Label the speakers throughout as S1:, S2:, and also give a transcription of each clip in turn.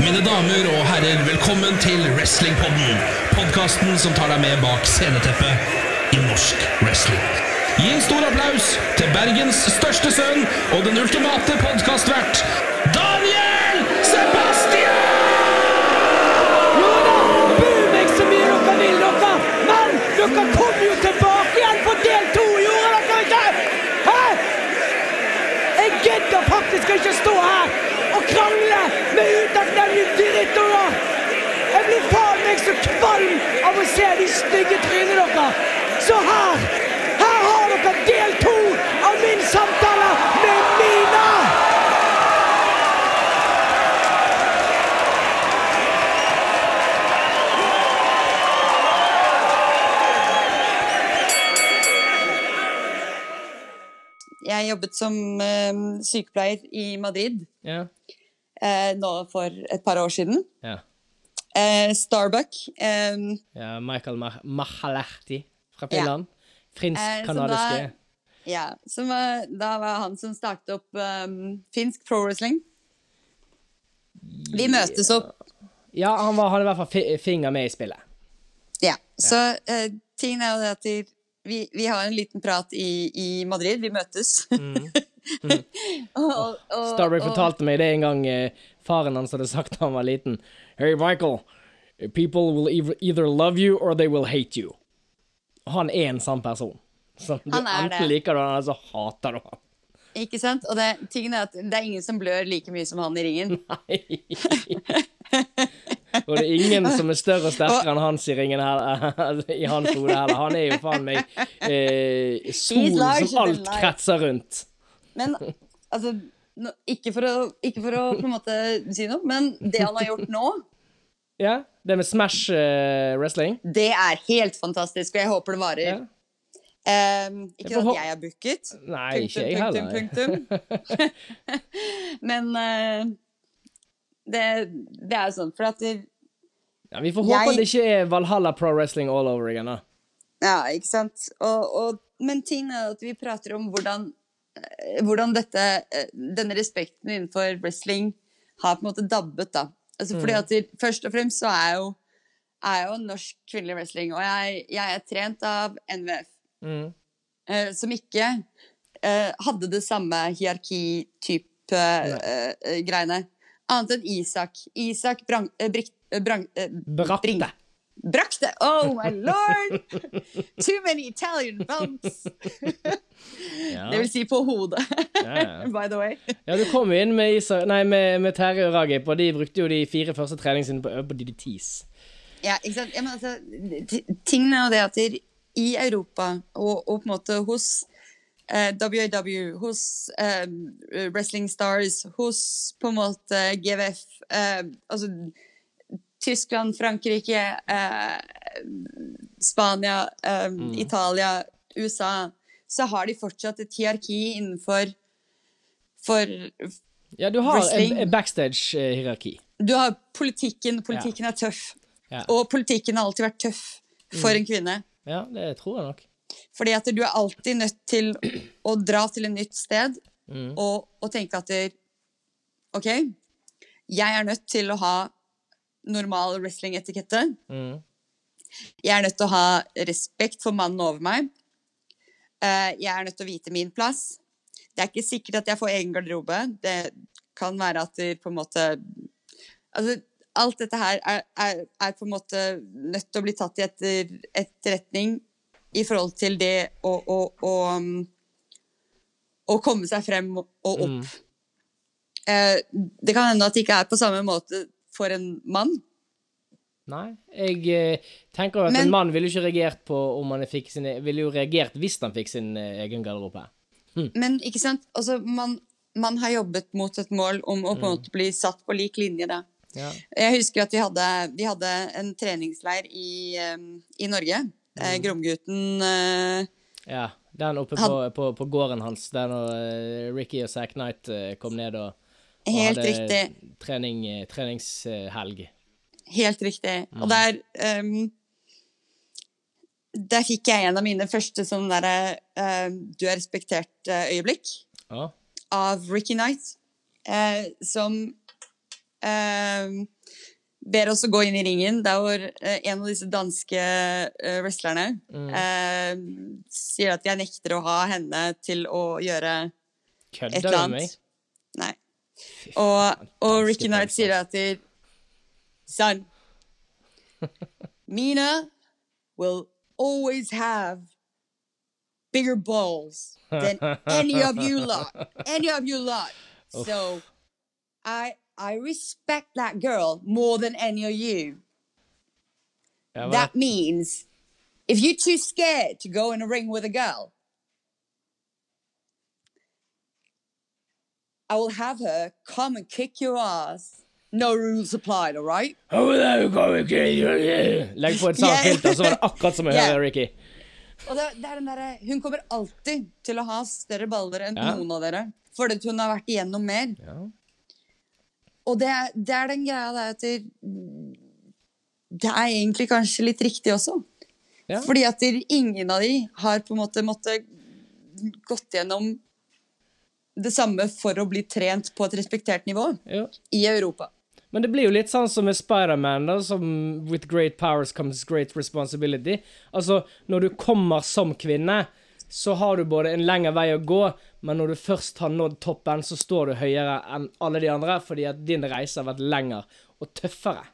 S1: Mine damer og herrer, velkommen til Wrestlingpodden. Podkasten som tar deg med bak sceneteppet i norsk wrestling. Gi en stor applaus til Bergens største sønn og den ultimate podkastvert, Daniel Sebastian!
S2: Jo da, bu meg så mye dere vil, dere! Men dere kommer jo tilbake igjen på del to, gjorde dere ikke? Jeg gidder faktisk ikke stå her og krangle med utakknemlige drittunger! Jeg blir faen meg så kvalm av å se de stygge trynene deres! Så her, her har dere del to av min samtale med Mina!
S3: Jeg jobbet som eh, sykepleier i Madrid
S4: yeah.
S3: eh, nå for et par år siden.
S4: Ja.
S3: Eh, Starbuck. Um,
S4: ja Michael Mah Mahalerti fra Finland. Ja.
S3: Finsk-kanadiske.
S4: Eh,
S3: ja, som da var han som startet opp um, finsk pro wrestling. Vi møtes opp.
S4: Ja, han var, hadde i hvert fall fi finger med i spillet.
S3: Ja. Så eh, tingen er jo det at vi, vi har en liten prat i, i Madrid. Vi møtes. og, og, og,
S4: Starbuck fortalte meg det en gang eh, faren hans hadde sagt da han var liten. Hey, Michael. People will either- either love you or they will hate you. Han er en sann person. Så
S3: Han er
S4: enten
S3: det.
S4: liker du han, eller så hater du han.
S3: Ikke sant? Og det, tingen er at det er ingen som blør like mye som han i ringen.
S4: Nei. Og det er ingen som er større og sterkere enn Hans i ringen her, i hans hode heller. Han er jo faen meg eh, solen som alt kretser rundt.
S3: Men altså ikke for, å, ikke for å på en måte si noe, men det han har gjort nå,
S4: Ja, det med Smash uh, wrestling.
S3: det er helt fantastisk, og jeg håper det varer.
S4: Ja.
S3: Um, ikke
S4: Jeg
S3: at jeg er booket,
S4: Nei,
S3: punktum,
S4: ikke jeg heller.
S3: men uh, det, det er sånn, for at det,
S4: Ja, vi får håpe
S3: Jeg-
S4: det ikke er Valhalla Pro Wrestling all over again. da.
S3: Ja, ikke sant? Og, og, men ting er at vi prater om hvordan, hvordan dette, eh, denne respekten innenfor wrestling har på en måte dabbet, da. Altså, fordi at det, Først og fremst så er jo, er jo norsk kvinnelig wrestling, og jeg, jeg er trent av NVF,
S4: Mm.
S3: eh, som ikke eh, hadde det samme hierarki-type eh, eh, greiene. Annet enn Isak. Isak brang, eh, eh, brang, eh, bring-
S4: Brakte.
S3: Oh my lord! Too many Italian bumps!
S4: Ja.
S3: Det vil si på hodet,
S4: Ja, ja.
S3: by the way.
S4: ja, du kom jo inn med, Isa, nei, med, med Terje og Ragip, og de brukte jo de fire første treningene sine på på DDTs.
S3: Ja, ikke sant? Ja, men altså, tingene tingen er jo det at de i Europa, og, og på en måte hos eh, WAW, hos eh, Wrestling Stars, hos på en måte GVF, eh, altså Tyskland, Frankrike, eh, Spania, eh, Italia, USA, så har de fortsatt et hierarki innenfor for
S4: Ja, du har backstage-hierarki.
S3: Du har politikken, politikken er tøff.
S4: Ja.
S3: Og politikken har alltid vært tøff for en kvinne.
S4: ja, det tror jeg nok.
S3: Fordi at du er alltid nødt til å dra til et nytt sted
S4: Mm.
S3: og, og tenke at OK, jeg er nødt til å ha normal wrestling-etikette.
S4: Mm.
S3: Jeg er nødt til å ha respekt for mannen over meg. Eh, jeg er nødt til å vite min plass. Det er ikke sikkert at jeg får egen garderobe. Det kan være at det på en måte Altså, alt dette her er, er, er på en måte nødt til å bli tatt i etter, etterretning i forhold til det å, å, å, å komme seg frem og opp.
S4: Mm.
S3: Eh, det kan hende at det ikke er på samme måte for en mann.
S4: Nei, jeg eh, tenker at
S3: Men-
S4: en mann ville ikke reagert på om han fikk sin e- Ville jo reagert hvis han fikk sin eh, egen garderobe.
S3: Men ikke sant? Altså, man, man har jobbet mot et mål om å på en måte bli satt på lik linje. Da.
S4: Ja.
S3: Jeg husker at vi hadde, vi hadde en treningsleir i, eh, i Norge. Mm. Gromgutten eh,
S4: ja. Den oppe på, på, på gården hans, der når eh, Ricky og Zack Knight eh, kom ned og
S3: Helt
S4: hadde
S3: riktig.
S4: trening, eh, treningshelg.
S3: Helt riktig. Og der um, Der fikk jeg en av mine første sånn derre ehm, Du er respektert-øyeblikk
S4: ah.
S3: av Ricky Knight, uh, som eh, ber oss å gå inn i ringen, der hvor eh, en av disse danske eh, wrestlerne eh, sier at jeg nekter å ha henne til å gjøre et eller annet.
S4: Kødder du med meg?
S3: Nei. Og, og Ricky Knight sier at til Son, Mina will always have bigger balls than any of you lot. Any of you lot. So I I respect that girl more than any of you. That means if you're too scared to go in a ring with a girl, I will have her come and kick your ass. No rules applied, all right?
S4: Legg på et sant
S3: Yeah.
S4: så var det akkurat som å
S3: Yeah.
S4: høre Ricky.
S3: Og det, det er den der, Hun kommer alltid til å ha større baller enn
S4: Ja.
S3: noen av dere. Fordi hun har vært igjennom mer.
S4: Ja.
S3: Og det, det er den greia der at det, det er egentlig kanskje litt riktig også.
S4: Ja.
S3: Fordi at ingen av de har på en måte måttet gått gjennom det samme for å bli trent på et respektert nivå
S4: Ja.
S3: i Europa.
S4: Men det blir jo litt sånn som med Spiderman, som With great powers comes great responsibility. Altså, når du kommer som kvinne, så har du både en lengre vei å gå, men når du først har nådd toppen, så står du høyere enn alle de andre, fordi at din reise har vært lengre og tøffere.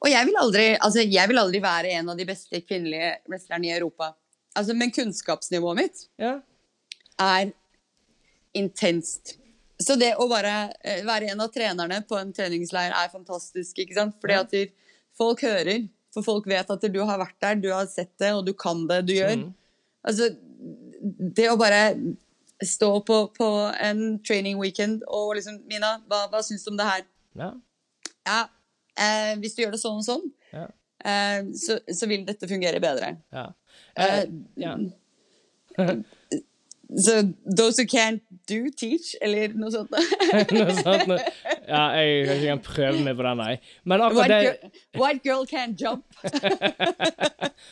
S3: Og jeg vil aldri, altså jeg vil aldri være en av de beste kvinnelige wrestlerne i Europa. Altså, men kunnskapsnivået mitt
S4: Ja.
S3: er intenst. Så det å bare eh, være en av trenerne på en treningsleir er fantastisk, ikke sant? Fordi at folk hører, for folk vet at du har vært der, du har sett det, og du kan det du gjør. Altså, det å bare stå på, på en training weekend og liksom Mina, hva, hva syns du om det her?
S4: ja.
S3: Ja, eh, hvis du gjør det sånn og sånn,
S4: Ja.
S3: eh, så, så vil dette fungere bedre.
S4: ja. Eh, ja.
S3: Så those who can't do, teach, eller noe sånt.
S4: Noe sånt noe. Ja, jeg kan ikke prøve meg på den, nei. Men akkurat det
S3: girl, white girl can't jump.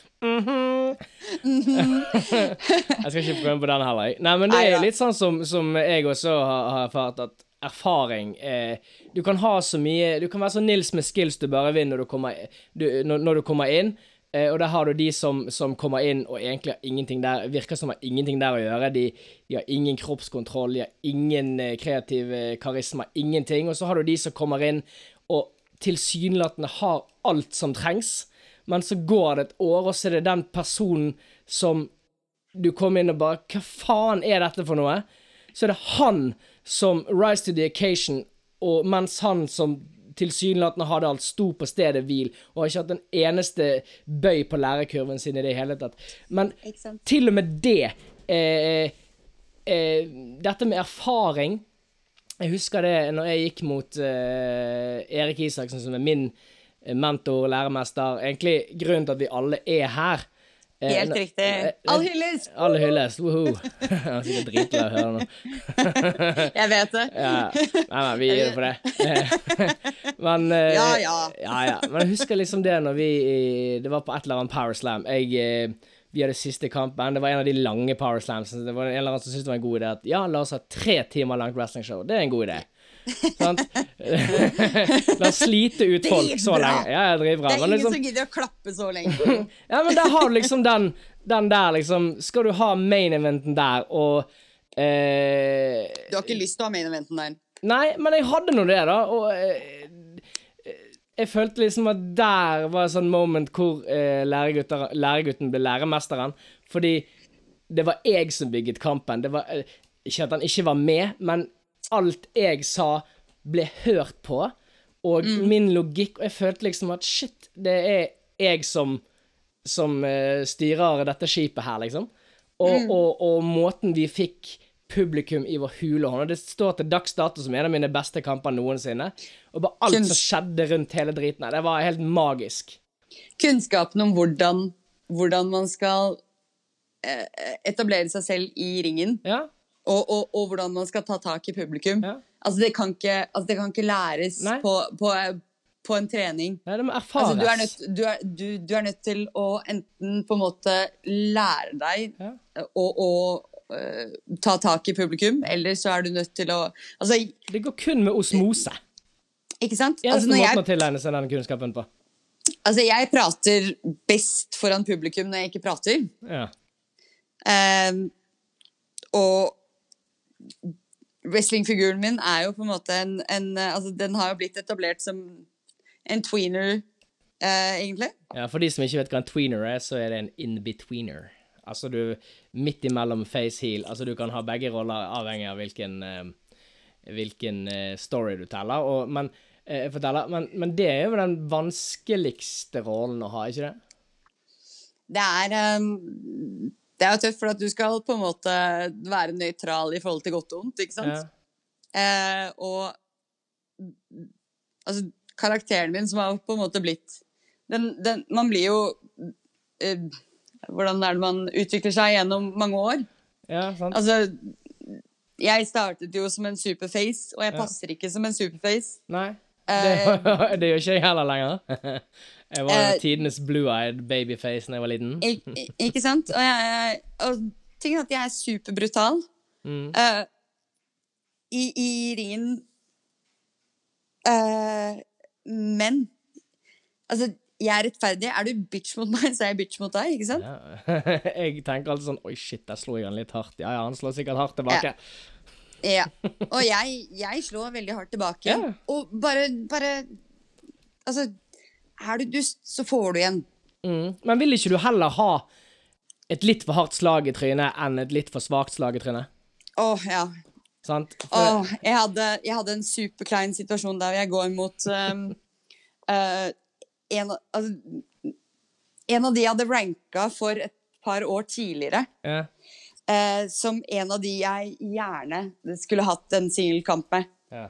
S4: Jeg skal ikke prøve på den heller. Nei, men det er litt sånn som, som jeg også har, har erfart, at erfaring eh, Du kan ha så mye Du kan være så Nils med skills du bare vil når du kommer, du, når, når du kommer inn. Eh, og der har du de som, som kommer inn og egentlig har ingenting der virker som har ingenting der å gjøre. De, de har ingen kroppskontroll, de har ingen eh, kreativ eh, karisma, ingenting. Og så har du de som kommer inn og tilsynelatende har alt som trengs, men så går det et år, og så er det den personen som du kom inn og bare Hva faen er dette for noe? Så er det han som rise to the occasion, og mens han som tilsynelatende hadde alt, sto på stedet hvil, og har ikke hatt en eneste bøy på lærekurven sin i det hele tatt. Men til og med det eh, eh, Dette med erfaring Jeg husker det når jeg gikk mot eh, Erik Isaksen, som er min mentor mentor, læremester. Egentlig grunnen til at vi alle er her. Eh,
S3: Helt riktig.
S4: eh,
S3: All hylles!
S4: alle hylles. Woho. Jeg er sikkert dritlei av å høre nå.
S3: Jeg vet det.
S4: Ja, nei, nei, vi gir det for det. Men eh,
S3: Ja, ja.
S4: ja, ja. Men jeg husker liksom det når vi Det var på et eller annet Power Slam. Jeg, vi hadde siste kampen. Det var en av de lange Power Slams. Det var en eller annen som syntes det var en god idé at ja, la oss ha tre timer langt wrestlingshow. Det er en god idé. Sant? La slite ut folk så lenge. Ja, ja, dritbra.
S3: Det er ingen
S4: liksom,
S3: som gidder å klappe så lenge.
S4: ja, men der har du liksom den, den der, liksom Skal du ha main eventen der, og eh,
S3: Du har ikke lyst til å ha main eventen der.
S4: Nei, men jeg hadde nå det, da. Og eh, jeg følte liksom at der var et sånn moment hvor eh, læregutten ble læremesteren. Fordi det var jeg som bygget kampen. Det var eh, Ikke at han ikke var med, men alt jeg sa, ble hørt på. Og min logikk Og jeg følte liksom at shit, det er jeg som som uh, styrer dette skipet her, liksom. Og, og, og måten vi fikk publikum i vår hule hånd. Og det står til dags dato som en av mine beste kamper noensinne. Og bare alt
S3: Kunst.
S4: som skjedde rundt hele driten her, det var helt magisk.
S3: Kunnskapen om hvordan, hvordan man skal eh, etablere seg selv i ringen,
S4: Ja.
S3: Og, og, og hvordan man skal ta tak i publikum.
S4: Ja.
S3: Altså, det kan ikke, altså, det kan ikke læres på, på, på en trening.
S4: Nei, det må erfares.
S3: Altså, du, er nødt, du, er, du, du er nødt til å enten på en måte lære deg
S4: Ja.
S3: å, å øh, ta tak i publikum, eller så er du nødt til å Altså,
S4: Det går kun med osmose.
S3: Ikke sant?
S4: Eneste
S3: Altså,
S4: måten å tilegne seg den kunnskapen på.
S3: altså, jeg prater best foran publikum når jeg ikke prater.
S4: Ja.
S3: Um, og wrestlingfiguren min er jo på en måte en, en eh, Altså, den har jo blitt etablert som en tweener, eh, egentlig.
S4: ja, For de som ikke vet hva en tweener er, så er det en in-betweener. Altså du midt imellom face-heel. Altså du kan ha begge roller avhengig av hvilken eh, hvilken eh, story du teller. Og, men, eh, forteller. Men, men det er jo den vanskeligste rollen å ha, ikke det?
S3: Det er ehm, Det er jo tøft, for at du skal på en måte være nøytral i forhold til godt og vondt, ikke sant?
S4: Ja.
S3: Eh, og altså, karakteren min som har på en måte blitt den, den, Man blir jo eh, Hvordan er det man utvikler seg gjennom mange år?
S4: ja, sant?
S3: Altså, jeg startet jo som en superface, og jeg
S4: Ja.
S3: passer ikke som en superface.
S4: Nei. Det, det gjør ikke jeg heller lenger. Jeg var
S3: uh,
S4: tidenes blue-eyed babyface da jeg var liten.
S3: Ik ikke sant? Og, jeg, og tingen er at jeg er superbrutal.
S4: Mm.
S3: Uh, i, I ringen uh, Men Altså, jeg er rettferdig. Er du bitch mot meg, så er jeg bitch mot deg, ikke sant?
S4: Ja. Jeg tenker alltid sånn Oi, shit, der slo jeg han litt hardt. Ja, ja, han slår sikkert hardt tilbake.
S3: Ja. Og jeg, jeg slår veldig hardt tilbake.
S4: Ja.
S3: Og bare, bare Altså, er du dust, så får du igjen.
S4: Mm. Men vil ikke du heller ha et litt for hardt slag i trynet enn et litt for svakt slag i trynet?
S3: Åh, ja.
S4: Sant? For,
S3: Åh, jeg, hadde, jeg hadde en superklein situasjon der jeg går mot um, uh, en, altså, en av de jeg hadde ranka for et par år tidligere.
S4: ja.
S3: Uh, som en av de jeg gjerne skulle hatt en singelkamp med.
S4: Ja.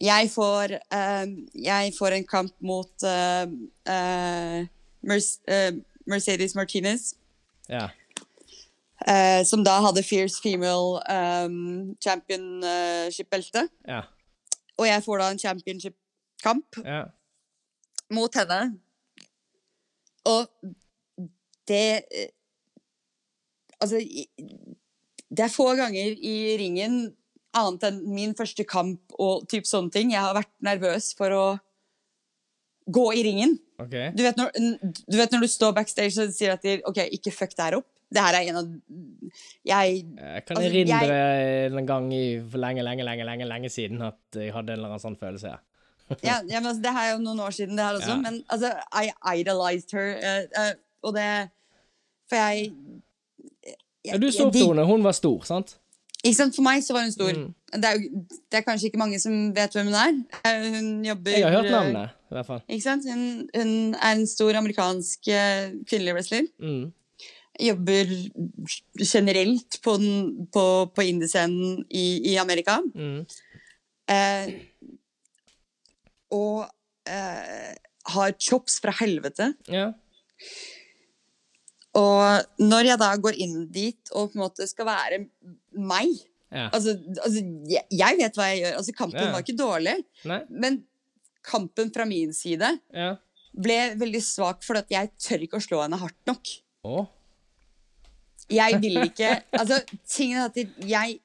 S3: Jeg får, uh, jeg får en kamp mot eh, eh, Merc Mercedes Martinez,
S4: ja.
S3: som da hadde Fierce Female um, Championship-belte.
S4: Ja.
S3: Og jeg får da en championship-kamp
S4: ja.
S3: mot henne. Og det Altså Det er få ganger i ringen, annet enn min første kamp og typ sånne ting, jeg har vært nervøs for å gå i ringen.
S4: Okay.
S3: Du vet når du, vet når du står backstage og sier at de, OK, ikke fuck det her opp. Det her er en av Jeg
S4: Jeg kan
S3: Altså,
S4: erindre en gang i, for lenge, lenge, lenge, lenge, lenge siden at jeg hadde en eller annen sånn følelse. Ja.
S3: ja, ja, men altså, Det her er jo noen år siden, det her også.
S4: Ja.
S3: Men altså, I idolized her. Uh, uh, og det For jeg, jeg
S4: Ja, du så
S3: jeg
S4: opp henne, hun var stor, sant?
S3: Ikke sant? For meg så var hun stor.
S4: Mm.
S3: Det, er jo, det er kanskje ikke mange som vet hvem hun er. Eh, Hun jobber
S4: Jeg har hørt
S3: eh,
S4: navnet, i hvert fall.
S3: Ikke sant? Hun, hun er en stor amerikansk eh, kvinnelig wrestler.
S4: Mm.
S3: Jobber generelt på, den- på, på indiescenen i, i Amerika.
S4: Mm.
S3: Eh, og eh, har chops fra helvete.
S4: Ja.
S3: Og når jeg da går inn dit og på en måte skal være meg
S4: ja.
S3: Altså, altså jeg, vet hva jeg gjør. Altså, kampen
S4: Ja.
S3: var ikke dårlig,
S4: Nei?
S3: men kampen fra min side
S4: Ja.
S3: ble veldig svak fordi jeg tør ikke å slå henne hardt nok.
S4: Åh.
S3: Jeg vil ikke Altså, tingen er at jeg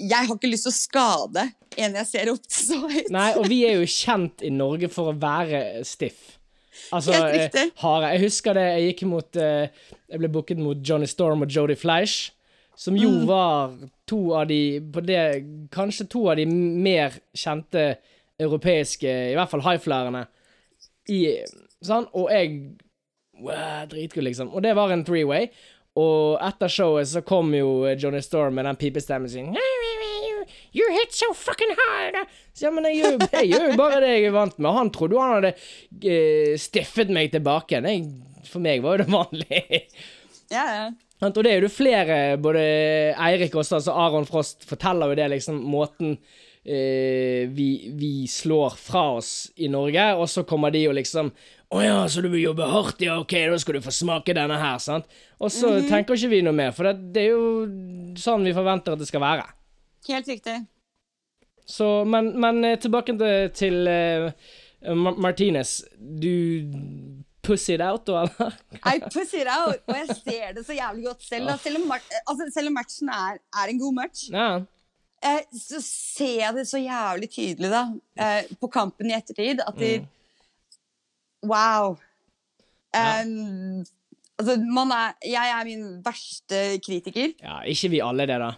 S3: Jeg har ikke lyst til å skade en jeg ser opp til så høyt.
S4: Nei, og vi er jo kjent i Norge for å være stiff. Altså,
S3: Helt riktig.
S4: eh, harde. Jeg husker det, jeg gikk mot eh, Jeg ble booket mot Johnny Storm og Jodie Fleisch, som jo
S3: Mm.
S4: var to av de på det, Kanskje to av de mer kjente europeiske, i hvert fall highflyerne, i Sånn, og jeg wow, liksom. Og det var en three-way. Og etter showet så kom jo Johnny Storm med den pipestemmen sin. You hit so fucking hard! Så ja, men jeg gjør, jeg gjør jo bare det jeg er vant med. Han trodde jo han hadde uh, stiffet meg tilbake. Nei, for meg var jo det vanlig.
S3: Ja, ja.
S4: Og det er jo flere, både Eirik også, altså Aron Frost, forteller jo det, liksom, måten eh, vi, vi slår fra oss i Norge, og så kommer de jo liksom Å ja, så du vil jobbe hardt? Ja, OK, da skal du få smake denne her, sant? Og så tenker ikke vi noe mer, for det, det er jo sånn vi forventer at det skal være.
S3: Helt riktig.
S4: Så, men, men eh, tilbake til, til uh, Martinez. Du pussied out, da, eller?
S3: I puss it out, og jeg ser det så jævlig godt selv. Da. Selv, om, altså, selv om matchen er, er en god match.
S4: Ja.
S3: eh, så ser jeg det så jævlig tydelig, da, eh, på kampen i ettertid, at de
S4: Mm.
S3: Wow.
S4: Ja.
S3: Um, altså, man er Jeg er min verste kritiker.
S4: Ja, ikke vi alle det, da.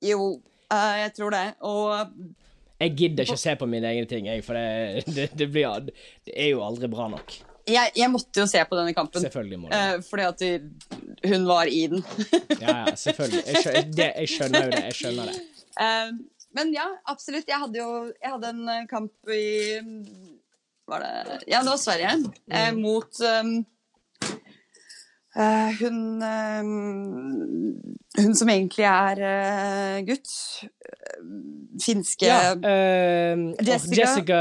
S3: Jo, eh, jeg tror det. Og
S4: Jeg gidder ikke å se på mine egne ting, jeg, for det, det, det blir Det er jo aldri bra nok.
S3: Jeg, jeg måtte jo se på denne kampen.
S4: Selvfølgelig må du.
S3: eh, fordi at hun var i den.
S4: Ja, ja, selvfølgelig. Jeg skjønner, det, jeg skjønner det. Jeg skjønner det.
S3: Uh, men ja, absolutt. Jeg hadde jo jeg hadde en eh, kamp i Var det Ja, det var Sverige. eh, mot um, uh, hun Hun som egentlig er gutt. Finske
S4: Ja,
S3: Jessica-
S4: Jessica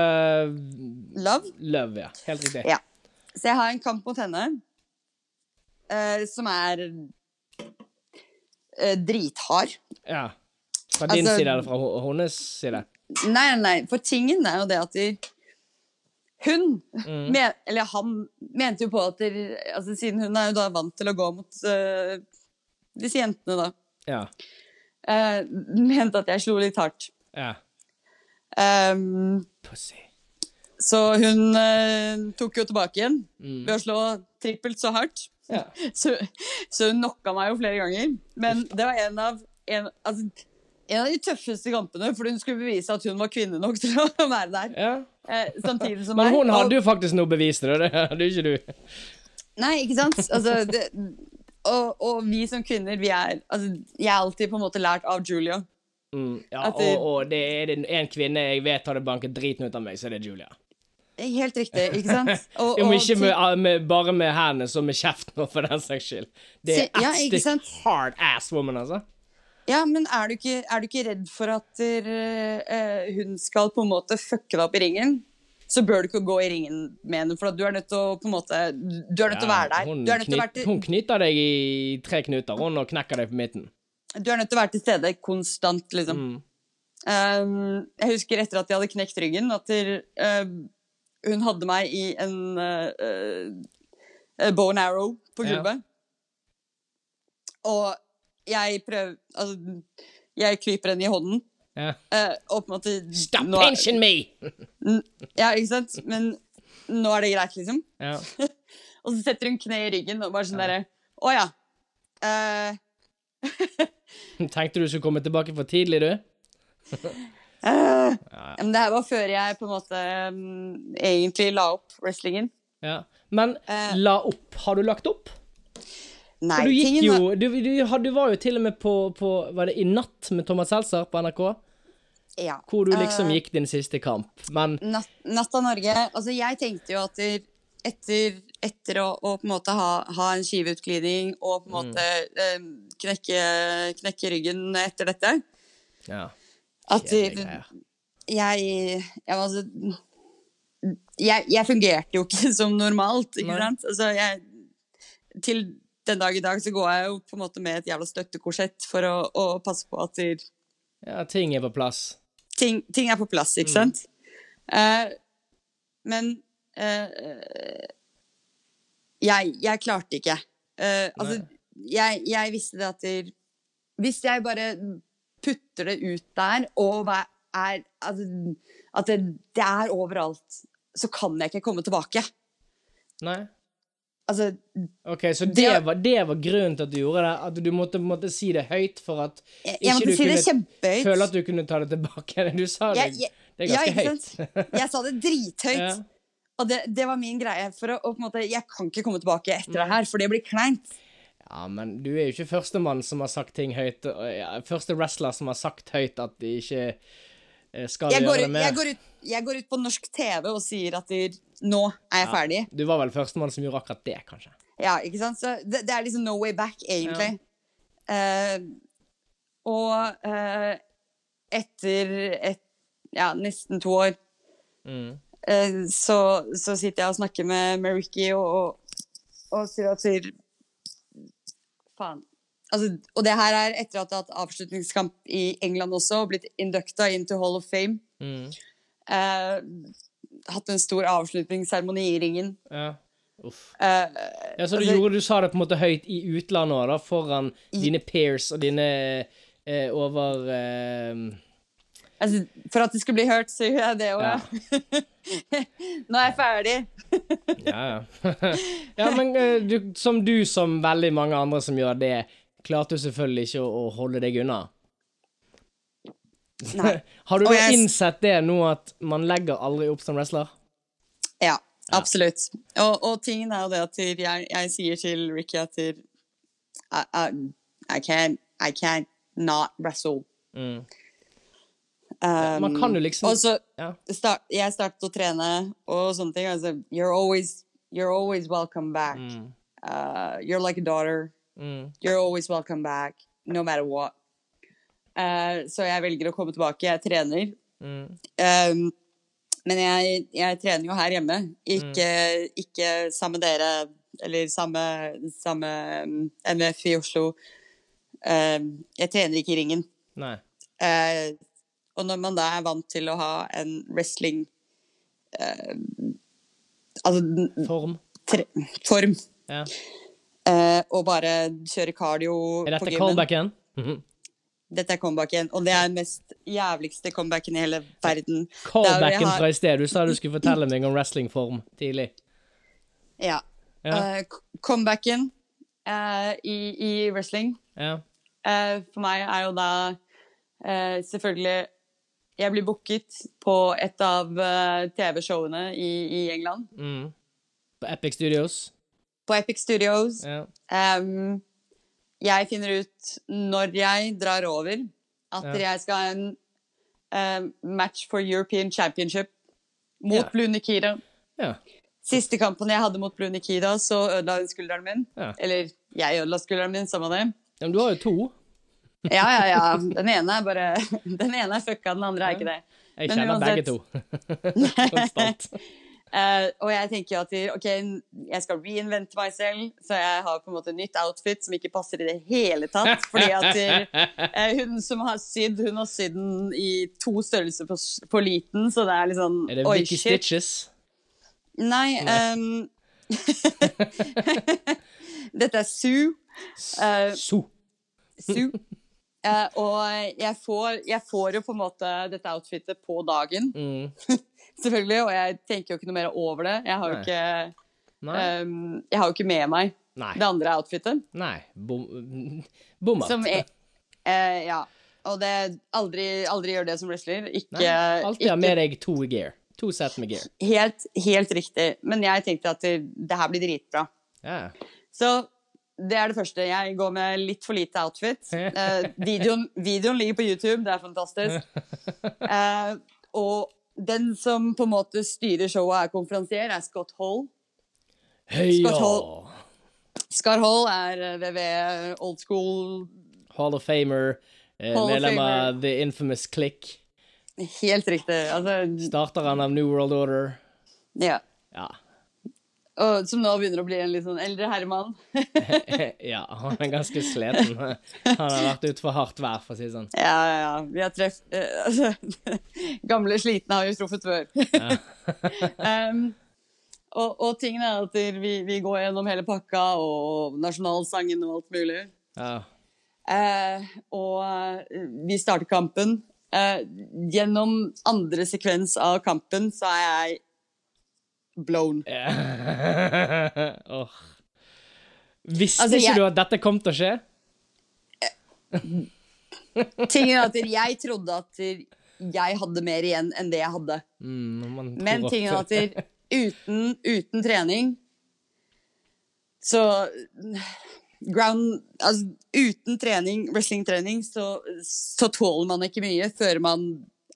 S3: Love.
S4: Love, ja. Helt riktig.
S3: Ja. Så jeg har en kamp mot henne uh, som er uh, drithard.
S4: Ja. Fra din
S3: Altså-
S4: side eller fra hennes side?
S3: Nei, nei, for tingen er jo det at de, hun,
S4: Mm.
S3: men, eller han, mente jo på at de, altså, siden hun er jo da vant til å gå mot uh, disse jentene, da,
S4: Ja.
S3: Uh, mente at jeg slo litt hardt.
S4: ja.
S3: Um,
S4: Pussy.
S3: Så hun eh, tok jo tilbake igjen
S4: Mm.
S3: ved å slå trippelt så hardt.
S4: Ja.
S3: Så, så hun knocka meg jo flere ganger. Men det var en av, en, altså, en av de tøffeste kampene, for hun skulle bevise at hun var kvinne nok til å være der.
S4: ja.
S3: Eh, samtidig som
S4: Men hun hadde jo faktisk noe bevis det. Hadde ikke du.
S3: Nei, ikke sant? Altså, det, og, og vi som kvinner, vi er altså, Jeg har alltid på en måte lært av Julia.
S4: Mm, ja,
S3: det-
S4: og, og det er det en kvinne jeg vet hadde banket driten ut av meg, så er det Julia.
S3: Helt riktig, ikke sant? Og, og
S4: ikke med, ah, med, bare med hendene, så med kjeften òg, for den saks skyld. Det er
S3: ja,
S4: ett stykk hard ass woman, altså.
S3: Ja, men er du ikke, er du ikke redd for at uh, hun skal på en måte fucke deg opp i ringen? Så bør du ikke gå i ringen med henne, for du er nødt til å på en måte Du er nødt til å være der.
S4: hun,
S3: å være til,
S4: hun knyter deg i tre knuter hun, og knekker deg på midten.
S3: du er nødt til å være til stede konstant, liksom.
S4: Mm.
S3: Um, jeg husker etter at jeg hadde knekt ryggen, at der, um, hun hadde meg i en uh, uh, bow and arrow på
S4: Ja.
S3: Og jeg prøver Altså, jeg klyper henne i hånden.
S4: Ja.
S3: uh, og på en måte
S4: Stop
S3: nå
S4: pinching me!
S3: Ja, ikke sant? Men nå er det greit, liksom.
S4: Ja.
S3: Og så setter hun kne i ryggen og bare sånn derre Å ja. Uh,
S4: Tenkte du skulle komme tilbake for tidlig, du?
S3: uh, Men det her var før jeg på en måte um, egentlig la opp wrestlingen.
S4: Ja. Men
S3: uh,
S4: la opp. Har du lagt opp?
S3: Nei,
S4: For du gikk jo du, du, du var jo til og med på, på Var det I natt med Thomas Seltzer på NRK?
S3: ja.
S4: Hvor du liksom
S3: uh,
S4: gikk din siste kamp. Men
S3: Natt, av Norge Altså, jeg tenkte jo at etter, etter å, å på en måte ha, ha en skiveutglidning og på en måte eh, knekke, knekke ryggen etter dette
S4: ja.
S3: At jeg, jeg altså, jeg, jeg fungerte jo ikke som normalt, ikke
S4: Nei.
S3: sant? Altså, jeg, til den dag i dag så går jeg jo på en måte med et jævla støttekorsett for å, å passe på at der-
S4: ja, ting er på plass.
S3: ting, ting er på plass,
S4: Mm.
S3: ikke sant? Uh, men uh, jeg, jeg klarte ikke. Uh, altså, jeg, jeg visste det at der, Hvis jeg bare putter det ut der, og er altså, At det, det er overalt, så kan jeg ikke komme tilbake.
S4: Nei?
S3: Altså,
S4: OK, så det,
S3: Det-
S4: var, det var grunnen til at du gjorde det? At du måtte, måtte si det høyt for at
S3: jeg, jeg ikke
S4: du
S3: si
S4: kunne føle at du kunne ta det tilbake? Du sa det,
S3: Jeg-
S4: det er ganske
S3: ja,
S4: høyt.
S3: Jeg sa det drithøyt.
S4: Ja.
S3: Og det, det var min greie. For å, måte, jeg kan ikke komme tilbake etter det her, for det blir kleint.
S4: Ja, men du er jo ikke førstemann som har sagt ting høyt. Ja, første wrestler som har sagt høyt at de ikke eh, skal
S3: Jeg
S4: gjøre
S3: går,
S4: det mer.
S3: jeg, går ut, jeg går ut på norsk TV og sier at de, nå er jeg ferdig.
S4: Du var vel førstemann som gjorde akkurat det, kanskje.
S3: Ja, ikke sant? Så det, det er liksom no way back, egentlig. Eh, og uh, etter et, ja, nesten to år
S4: Mm.
S3: uh, så, så sitter jeg og snakker med, med Ricky og, og, og sier at sier Faen. Altså, og det her er etter at jeg har hatt avslutningskamp i England også, og blitt inducta into Hall of Fame.
S4: Mm.
S3: Eh, hatt en stor avslutningsseremoni i ringen.
S4: Ja. Uff.
S3: Eh,
S4: Ja, så du,
S3: altså-
S4: gjorde, du sa det på en måte høyt i utlandet òg, foran foran dine peers og dine eh, over eh,
S3: Altså, for at det skulle bli hørt, så gjør jeg det òg.
S4: Ja.
S3: Nå er jeg ferdig.
S4: Ja, ja. ja, men eh, du, som du, som veldig mange andre som gjør det, klarte jo selvfølgelig ikke å, å holde deg unna.
S3: Nei.
S4: Har du da
S3: jeg-
S4: innsett det nå, at man legger aldri opp som wrestler?
S3: Ja, absolutt. Og, og tingen er jo det at jeg, jeg sier til Ricky at I, I, I, can't, I can't not wrestle.
S4: Mm.
S3: Um,
S4: Man kan jo liksom
S3: Og så
S4: Ja.
S3: start, jeg startet å trene og sånne ting. Altså, you're always, you're always welcome back.
S4: Mm.
S3: Uh, you're like a daughter.
S4: Mm.
S3: You're always welcome back, no matter what. Uh, så jeg velger å komme tilbake. Jeg trener.
S4: Mm.
S3: Um, men jeg, jeg trener jo her hjemme, ikke, ikke sammen med dere, eller samme, samme um, MF i Oslo. Um, jeg trener ikke i ringen.
S4: Nei.
S3: Uh, og når man da er vant til å ha en wrestling uh, Altså
S4: Form.
S3: tre, form,
S4: Ja.
S3: uh, og bare kjøre cardio
S4: Er
S3: på
S4: dette
S3: gymmen
S4: callbacken? -hmm.
S3: Dette er comebacken, og det er den mest jævligste comebacken i hele verden.
S4: Callbacken
S3: har-
S4: fra i sted. Du sa du skulle fortelle meg om wrestlingform tidlig.
S3: Ja.
S4: Ja.
S3: Uh, comebacken uh, i, i wrestling
S4: Ja.
S3: uh, for meg er jo da eh, selvfølgelig Jeg blir booket på et av eh, TV-showene i, i England.
S4: Mm. På Epic Studios.
S3: På Epic Studios.
S4: Ja.
S3: Um, jeg finner ut når jeg drar over, at
S4: Ja.
S3: jeg skal ha en em, match for European Championship mot
S4: Ja.
S3: Blue Nikita.
S4: ja.
S3: Siste kampen jeg hadde mot Blue Nikita, så ødela hun skulderen min. Eller jeg ødela skulderen min, samme det.
S4: Men du har jo to.
S3: Ja, ja, ja. Den ene er bare Den ene er fucka, den andre er ikke det.
S4: Jeg kjenner begge to. Konstant.
S3: Uh, og jeg tenker jo at ok, jeg skal reinvente meg selv, så jeg har på en måte nytt outfit som ikke passer i det hele tatt. Fordi at eh, hun som har sydd, hun har sydd den i to størrelser for, for liten, så det er litt sånn
S4: Er det Vicky. Stitches?
S3: Nei. Um, dette er Sue. Uh,
S4: So.
S3: Sue. Eh, og jeg får, jeg får jo på en måte dette outfitet på dagen,
S4: Mm.
S3: selvfølgelig, og jeg tenker jo ikke noe mer over det. Jeg har jo ikke, ehm, jeg har jo ikke med meg
S4: Nei.
S3: det andre outfitet.
S4: Nei. Bom Bommert.
S3: Som er, eh, ja. Og det aldri, aldri gjør det som wrestler. Ikke,
S4: Nei. Alltid ha med deg to gear. To sett med gear.
S3: helt, helt riktig. Men jeg tenkte at det, det her blir dritbra.
S4: Ja.
S3: Så det er det første. Jeg går med litt for lite outfit. Eh, videoen, videoen ligger på YouTube, det er fantastisk. Eh, og den som på en måte styrer showet, er konferansier, er Scott Hall.
S4: Heia!
S3: Scott Hall. Scott Hall er eh, VV old school,
S4: Hall of Famer. Eh, medlem av The Infamous Click.
S3: helt riktig. Altså,
S4: Starteren av New World Order.
S3: ja.
S4: Ja.
S3: Og som nå begynner å bli en litt sånn eldre herremann.
S4: ja, han er ganske sliten. Han har vært ute for hardt vær, for å si det sånn.
S3: Ja, ja, ja. Vi har treff... eh, altså, gamle slitne har vi truffet før. um, og, og tingen er at vi, vi går gjennom hele pakka, og nasjonalsangen og alt mulig.
S4: Ja.
S3: Uh, og eh, vi starter kampen. Uh, gjennom andre sekvens av kampen så er jeg blown.
S4: oh. Visste
S3: Altså,
S4: ikke
S3: jeg-
S4: du at dette kom til å skje?
S3: Tingen er at jeg trodde at jeg hadde mer igjen enn det jeg hadde.
S4: Mm,
S3: Men tingen er at uten, uten trening Så ground Altså, uten trening, wrestlingtrening, så, så tåler man ikke mye før man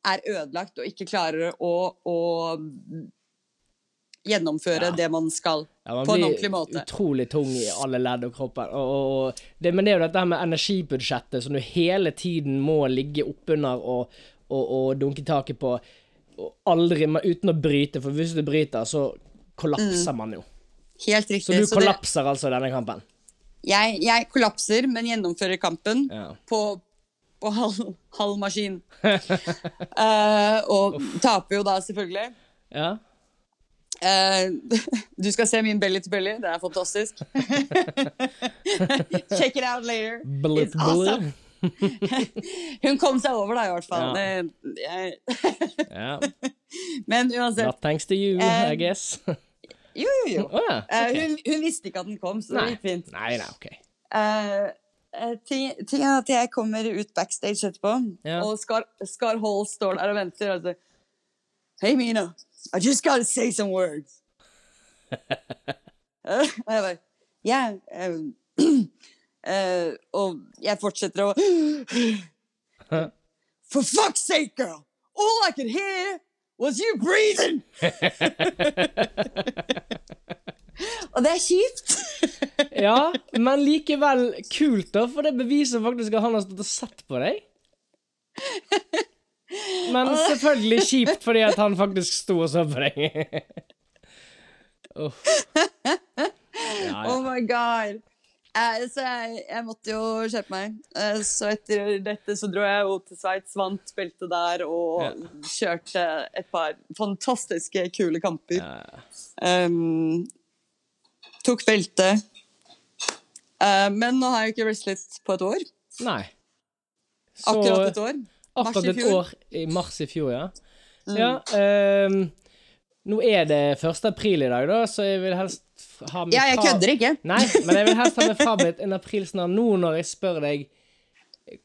S3: er ødelagt og ikke klarer å, å gjennomføre
S4: Ja.
S3: det man skal.
S4: Ja, man
S3: på en ordentlig måte.
S4: utrolig tung i alle ledd og kroppen. Og, og, det, men det er jo dette med energibudsjettet som du hele tiden må ligge oppunder og, og, og dunke taket på, og aldri, uten å bryte, for hvis du bryter, så kollapser man jo.
S3: Helt riktig.
S4: Så du
S3: Mm. Så det,
S4: kollapser altså denne kampen?
S3: jeg, jeg kollapser, men gjennomfører kampen
S4: Ja.
S3: på, på halv, halv maskin. uh, og taper jo da, selvfølgelig.
S4: Ja?
S3: Eh, du skal se min belly to belly. Det er fantastisk. Check it out later.
S4: Blip,
S3: It's awesome. Hun kom seg over, da, i hvert fall.
S4: Ja.
S3: Men uansett.
S4: Not thanks to you,
S3: Eh,
S4: I guess.
S3: Jo, jo, jo.
S4: Oh, ja.
S3: okay.
S4: ok.
S3: hun, hun visste ikke at den kom, så det gikk fint.
S4: Nei, nei, ok.
S3: Eh, eh, ting, ting er at jeg kommer ut backstage etterpå,
S4: Ja.
S3: og Scar, Scar Hall står der og venter. Og sier Hei, Mina, I just gotta say some words. Og jeg bare Yeah. eh, uh, og jeg fortsetter å For fuck's sake, girl! All I could hear was you breathing! og det er kjipt.
S4: Ja, men likevel kult, da, for det beviser faktisk at han har stått og sett på deg. Men selvfølgelig kjipt fordi at han faktisk sto og så på deg. Ja,
S3: Oh my god. Eh, så jeg, jeg måtte jo kjøpe meg. Eh, så etter dette så dro jeg jo til Sveits, vant beltet der og
S4: Ja.
S3: kjørte et par fantastiske, kule kamper. Um, tok beltet. Eh, men nå har jeg ikke wrestlet på et år.
S4: Nei. Så
S3: Akkurat et år.
S4: Akkurat et år i mars i fjor, ja.
S3: Mm.
S4: Ja, um, nå er det 1. april i dag, da, så jeg vil helst ha med
S3: Ja, jeg kødder ikke.
S4: Nei, men jeg vil helst ha med frabedt en aprilsnarr nå når jeg spør deg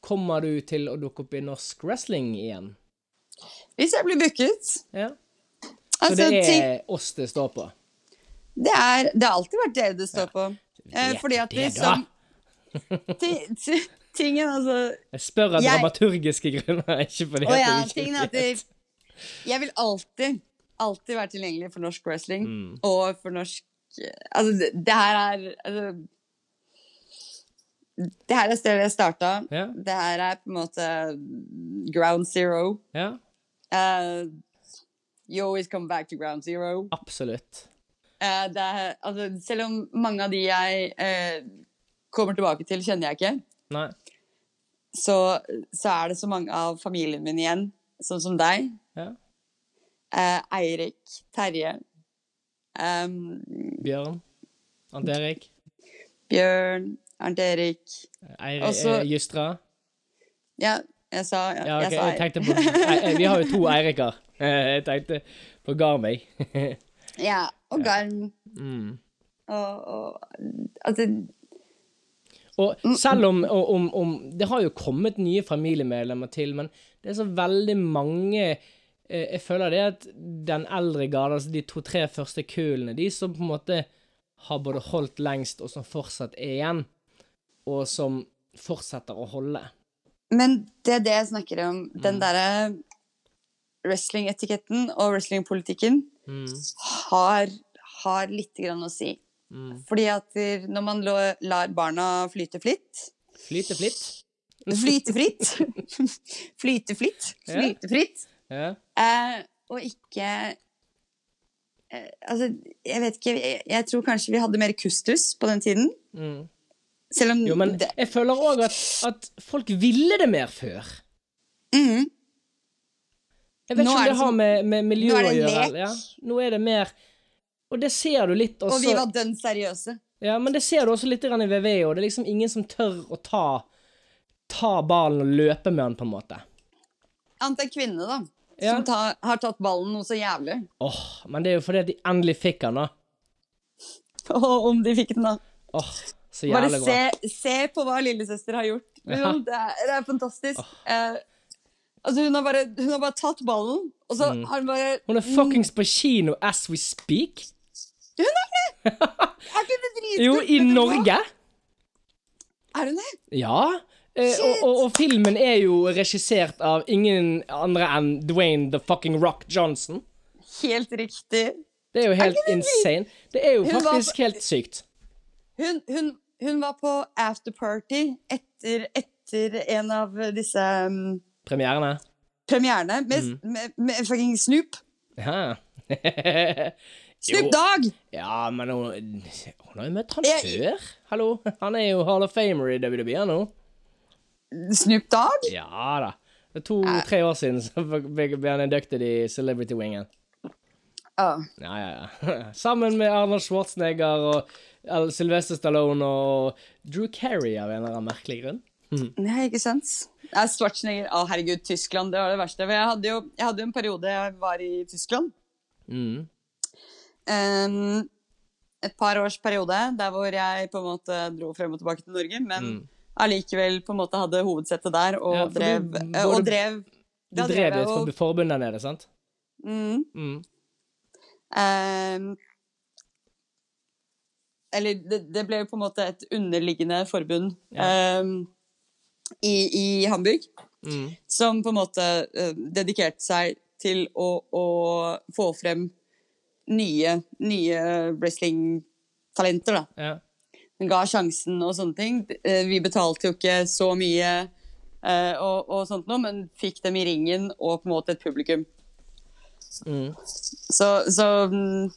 S4: Kommer du til å dukke opp i norsk wrestling igjen?
S3: Hvis jeg blir booket.
S4: Ja. Så
S3: Altså,
S4: det er oss det står på?
S3: det, er, det har alltid vært dere det står på. Eh, fordi at
S4: det,
S3: som ti- ti- Tingen, altså
S4: Jeg spør av
S3: Jeg-
S4: dramaturgiske grunner, ikke fordi oh,
S3: ja,
S4: jeg ikke vet.
S3: jeg vil alltid, alltid være tilgjengelig for norsk wrestling.
S4: Mm.
S3: Og for norsk Altså, det, det her er altså, Det her er stedet jeg starta.
S4: Ja.
S3: Det her er på en måte ground zero.
S4: Ja,
S3: Uh, you always come back to ground zero.
S4: absolutt.
S3: Uh, er, altså, selv om mange av de jeg uh, kommer tilbake til, kjenner jeg ikke. Så, så er det så mange av familien min igjen, sånn som deg.
S4: Ja.
S3: Eh, Eirik, Terje, um,
S4: Bjørn. Arnt Erik.
S3: Bjørn, Arnt Erik
S4: Eirik
S3: Også-
S4: eh, Justra.
S3: Ja, jeg sa, ja,
S4: Ja, okay.
S3: jeg sa
S4: på ei, Vi har jo to Eiriker. Eh, Jeg tenkte på Garmøy.
S3: Ja, og Garm.
S4: Mm.
S3: Og, og Altså,
S4: Og selv om, om, om Det har jo kommet nye familiemedlemmer til, men det er så veldig mange eh, Jeg føler det at den eldre garde, altså de to-tre første kullene, de som på en måte har både holdt lengst, og som fortsatt er igjen, og som fortsetter å holde.
S3: men det er det jeg snakker om.
S4: Mm.
S3: Den derre wrestling-etiketten og wrestling-politikken
S4: Mm.
S3: har, har litt grann å si.
S4: Mm.
S3: Fordi at når man lar barna flyte flitt
S4: Flyte flitt.
S3: Flyte fritt. flyte flitt. Flyte fritt.
S4: Ja.
S3: Eh, og ikke eh, Altså, jeg vet ikke jeg, jeg tror kanskje vi hadde mer kustus på den tiden.
S4: Mm.
S3: Selv om
S4: Jo, men
S3: det,
S4: jeg føler òg at, at folk ville det mer før.
S3: Mhm.
S4: Jeg vet ikke om det,
S3: det
S4: har
S3: som-
S4: med, med miljø
S3: nå er
S4: å
S3: det
S4: gjøre. Ja. Nå er det mer Og det ser du litt også
S3: Og vi var dønn seriøse.
S4: Ja, men det ser du også litt i VV, og det er liksom ingen som tør å ta Ta ballen og løpe med den, på en måte.
S3: Annet enn kvinnene, da.
S4: Ja.
S3: Som ta, har tatt ballen noe så jævlig.
S4: Åh, men det er jo fordi at de endelig fikk den, da.
S3: Og om de fikk den, da.
S4: Åh, så
S3: Bare
S4: jævlig
S3: se,
S4: bra.
S3: se på hva lillesøster har gjort.
S4: Ja.
S3: Liksom, Det, er, det er fantastisk. Eh, altså, hun har, bare, hun har bare tatt ballen, og så
S4: Mm.
S3: har hun bare
S4: Hun er fuckings på kino as we speak.
S3: Er ikke det dritkult?
S4: Jo, i? Norge.
S3: Er hun det?
S4: Ja. Eh, og, og, og filmen er jo regissert av ingen andre enn Dwayne the fucking Rock Johnson.
S3: Helt riktig.
S4: Det er jo helt
S3: er det
S4: insane. Det er jo
S3: Hun
S4: faktisk
S3: på-
S4: helt sykt.
S3: Hun, hun, hun var på afterparty etter, etter en av disse um,
S4: Premierene.
S3: premierene med,
S4: Mm.
S3: med, med fucking Snoop.
S4: Ja.
S3: Snoop
S4: Dag!
S3: Dogg!
S4: ja, men hun, hun har jo møtt han før. Hallo? Han er jo Hall of Famer i WWE nå.
S3: Snoop Dogg?
S4: Ja da. Det er to-tre år siden så ble han inducted i Celebrity Wingen.
S3: Oh.
S4: Ja, ja, ja. Sammen med Arnold Schwarzenegger og Sylvester Stallone og Drew Carey av en eller annen merkelig grunn.
S3: Nei, ikke sant? er Schwarzenegger Å, herregud, Tyskland, det var det verste. For jeg hadde jo jeg hadde en periode jeg var i Tyskland.
S4: Mm.
S3: Em, et par års periode der hvor jeg på en måte dro frem og tilbake til Norge, men allikevel på en måte hadde hovedsettet der og
S4: Mm. Ja, drev du
S3: drev Og drev
S4: Du drev
S3: og-
S4: for, forbund der nede, sant?
S3: Mm.
S4: Mm.
S3: Um, eller det, det ble på en måte et underliggende forbund ehm, i, i Hamburg,
S4: Mm.
S3: som på en måte uh, dedikerte seg til å, å få frem nye, nye wrestlingtalenter, da.
S4: Ja.
S3: Ga sjansen og sånne ting. Eh, Vi betalte jo ikke så mye eh, og, og sånt noe, men fikk dem i ringen og på en måte et publikum.
S4: Mm.
S3: Så, så mm,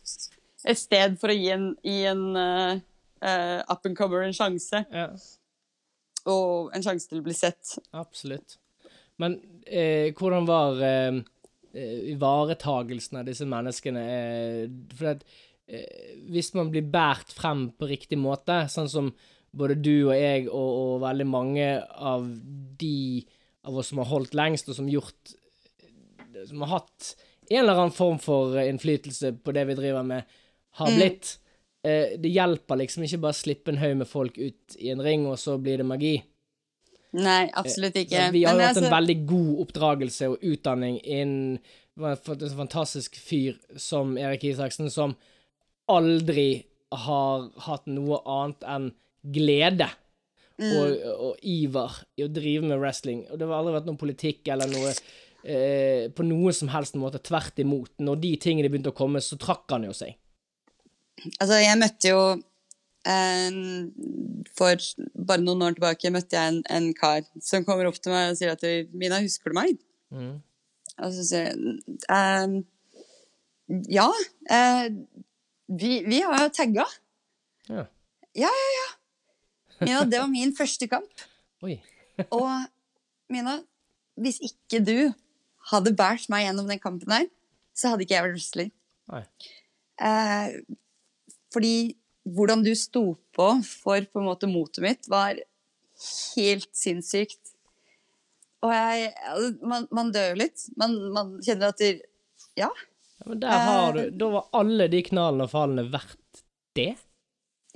S3: et sted for å gi en, gi en uh, up and comer en sjanse,
S4: ja.
S3: og en sjanse til å bli sett.
S4: Absolutt. Men eh, hvordan var eh, ivaretagelsen av disse menneskene? Eh, for at eh, hvis man blir båret frem på riktig måte, sånn som både du og jeg og, og veldig mange av de av oss som har holdt lengst, og som gjort Som har hatt en eller annen form for innflytelse på det vi driver med, har blitt. Eh, det hjelper liksom ikke bare å slippe en haug med folk ut i en ring, og så blir det magi.
S3: Nei, absolutt ikke.
S4: Vi har jo hatt en
S3: altså-
S4: veldig god oppdragelse og utdanning innen en en fantastisk fyr som Erik Isaksen, som aldri har hatt noe annet enn glede og, og iver i å drive med wrestling. Og det har aldri vært noen politikk eller noe eh, på noen som helst måte. Tvert imot. Når de tingene begynte å komme, så trakk han jo seg.
S3: Altså, jeg møtte jo en- For bare noen år tilbake møtte jeg en, en kar som kommer opp til meg og sier at Mina, husker du meg?
S4: Mm.
S3: Og så sier jeg ehm, Ja. eh, vi, vi har jo tagga.
S4: Ja.
S3: Ja, ja, ja. Mina, det var min første kamp. Og Mina, hvis ikke du hadde båret meg gjennom den kampen der, så hadde ikke jeg vært wrestler. Eh, fordi hvordan du sto på for på en måte motet mitt, var helt sinnssykt. Og jeg altså, Man, man dør jo litt. Man, man kjenner at det, Ja.
S4: Ja, men der har du
S3: Eh.
S4: Da var alle de knallene og fallene verdt det.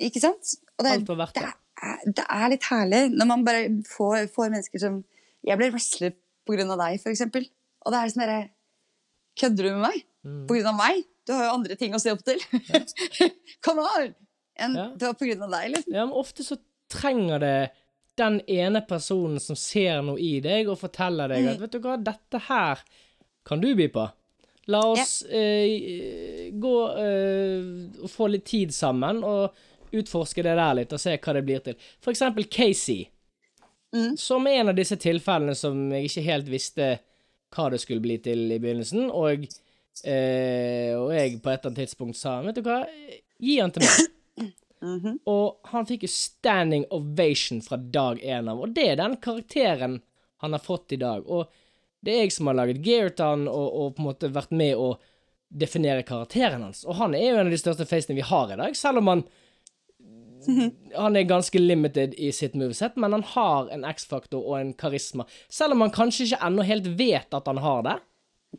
S3: Ikke sant? Og det,
S4: Alt var verdt
S3: det,
S4: det.
S3: er, det er litt herlig når man bare får, får mennesker som Jeg ble wrestler på grunn av deg, for eksempel. Og det er sånn derre Kødder du med meg?
S4: Mm.
S3: På grunn av meg? Du har jo andre ting å se opp til. Come on! Enn
S4: Ja.
S3: det var på grunn av deg, liksom.
S4: Ja, men ofte så trenger det den ene personen som ser noe i deg, og forteller deg
S3: Mm.
S4: at vet du hva, dette her kan du by på. La oss eh, gå eh, og få litt tid sammen, og utforske det der litt, og se hva det blir til. For eksempel Casey,
S3: Mm.
S4: som er en av disse tilfellene som jeg ikke helt visste hva det skulle bli til i begynnelsen, og, eh, og jeg på et eller annet tidspunkt sa, vet du hva, gi han til meg.
S3: Mhm.
S4: Og han fikk jo standing ovation fra dag én av, og det er den karakteren han har fått i dag. Og det er jeg som har laget gear til han, og, og på en måte vært med å definere karakteren hans. Og han er jo en av de største facene vi har i dag, selv om han han er ganske limited i sitt moveset, men han har en X-faktor og en karisma. Selv om han kanskje ikke ennå helt vet at han har det.